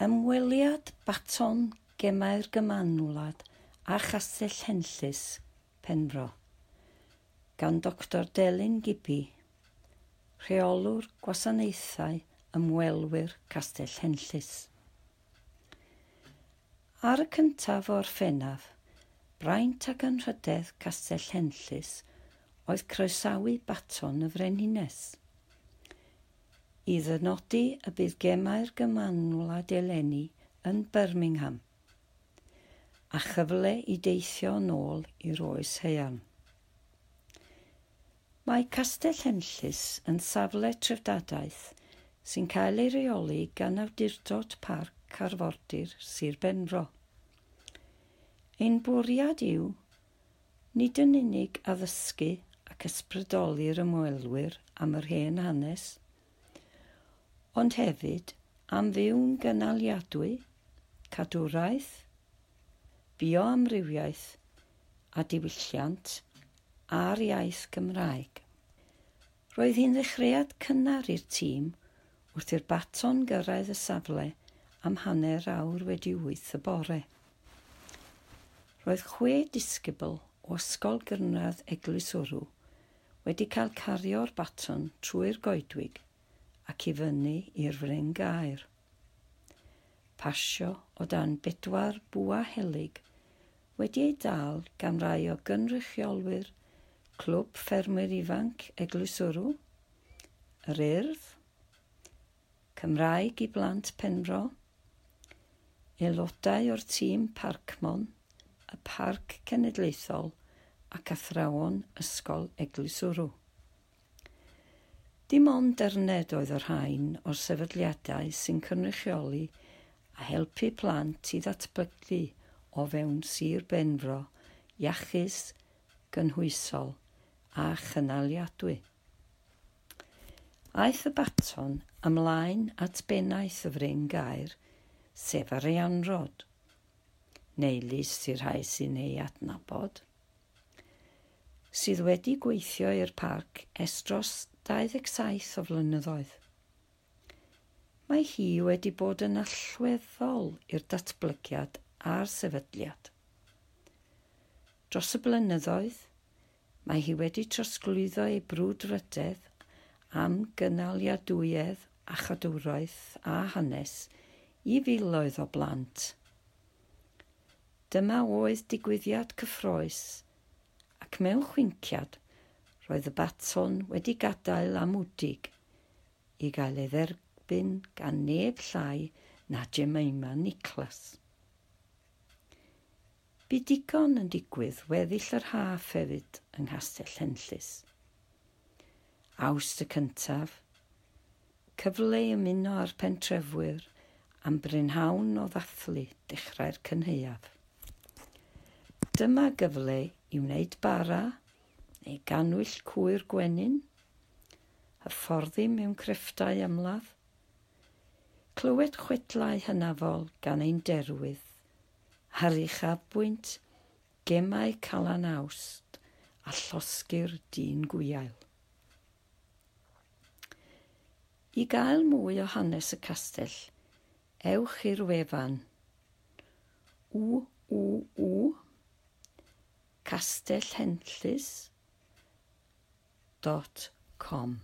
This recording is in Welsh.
Ymweliad baton gemau'r gymanwlad a chastell henllys penfro gan Dr Delyn Gibi, rheolwr gwasanaethau ymwelwyr castell henllys. Ar y cyntaf o'r ffennaf, braint ac anrhydedd castell henllys oedd croesawu baton y frenhines – i ddynodi y bydd gemau'r gymanwlad eleni yn Birmingham a chyfle i deithio nôl i'r oes heian. Mae Castell Henllys yn safle trefdadaeth sy'n cael ei reoli gan awdurdod parc Carfordir Sir Benfro. Ein bwriad yw nid yn unig addysgu ac ysbrydoli'r ymwelwyr am yr hen hanes – ond hefyd am fyw'n gynaliadwy, cadwraeth, bioamrywiaeth a diwylliant a'r iaith Gymraeg. Roedd hi'n ddechreuad cynnar i'r tîm wrth i'r baton gyrraedd y safle am hanner awr wedi wyth y bore. Roedd chwe disgybl o ysgol gyrraedd eglwysorw wedi cael cario'r baton trwy'r goedwig – ac i fyny i'r Fren gair. Pasio o dan bedwar bwa helig wedi ei dal gan rai o gynrychiolwyr Clwb Ffermwyr Ifanc Eglwyswrw, Yr Urdd, Cymraeg i Blant Penro, aelodau o'r tîm Parcmon, y Parc Cenedlaethol ac athrawon Ysgol Eglwyswrw. Dim ond derned oedd yr hain o'r sefydliadau sy'n cynrychioli a helpu plant i ddatblygu o fewn sir benfro, iachus, gynhwysol a chynaliadwy. Aeth y baton ymlaen at bennaeth y fryn gair, sef ar ei anrod, neu list i'r rhai sy'n ei adnabod, sydd wedi gweithio i'r parc estros 27 o flynyddoedd. Mae hi wedi bod yn allweddol i'r datblygiad a'r sefydliad. Dros y blynyddoedd, mae hi wedi trosglwyddo ei brwdfrydedd am gynaliadwyedd a chadwraeth a hanes i filoedd o blant. Dyma oedd digwyddiad cyffroes ac mewn chwinciad – roedd y baton wedi gadael am wdig i gael ei dderbyn gan neb llai na Jemima Nicholas. Bu digon yn digwydd weddill yr haff hefyd yng Nghastell Henllys. Awst y cyntaf, cyfle i ymuno â'r pentrefwyr am brynhawn o ddathlu dechrau'r cynheuaf. Dyma gyfle i wneud bara neu ganwyll cwyr gwenyn, hyfforddi mewn crefftau ymladd, clywed chwedlau hynafol gan ein derwydd, harri chafbwynt, gemau calan awst a llosgu'r dyn gwiail. I gael mwy o hanes y castell, ewch i'r wefan. W. Castell Henllys, dot com.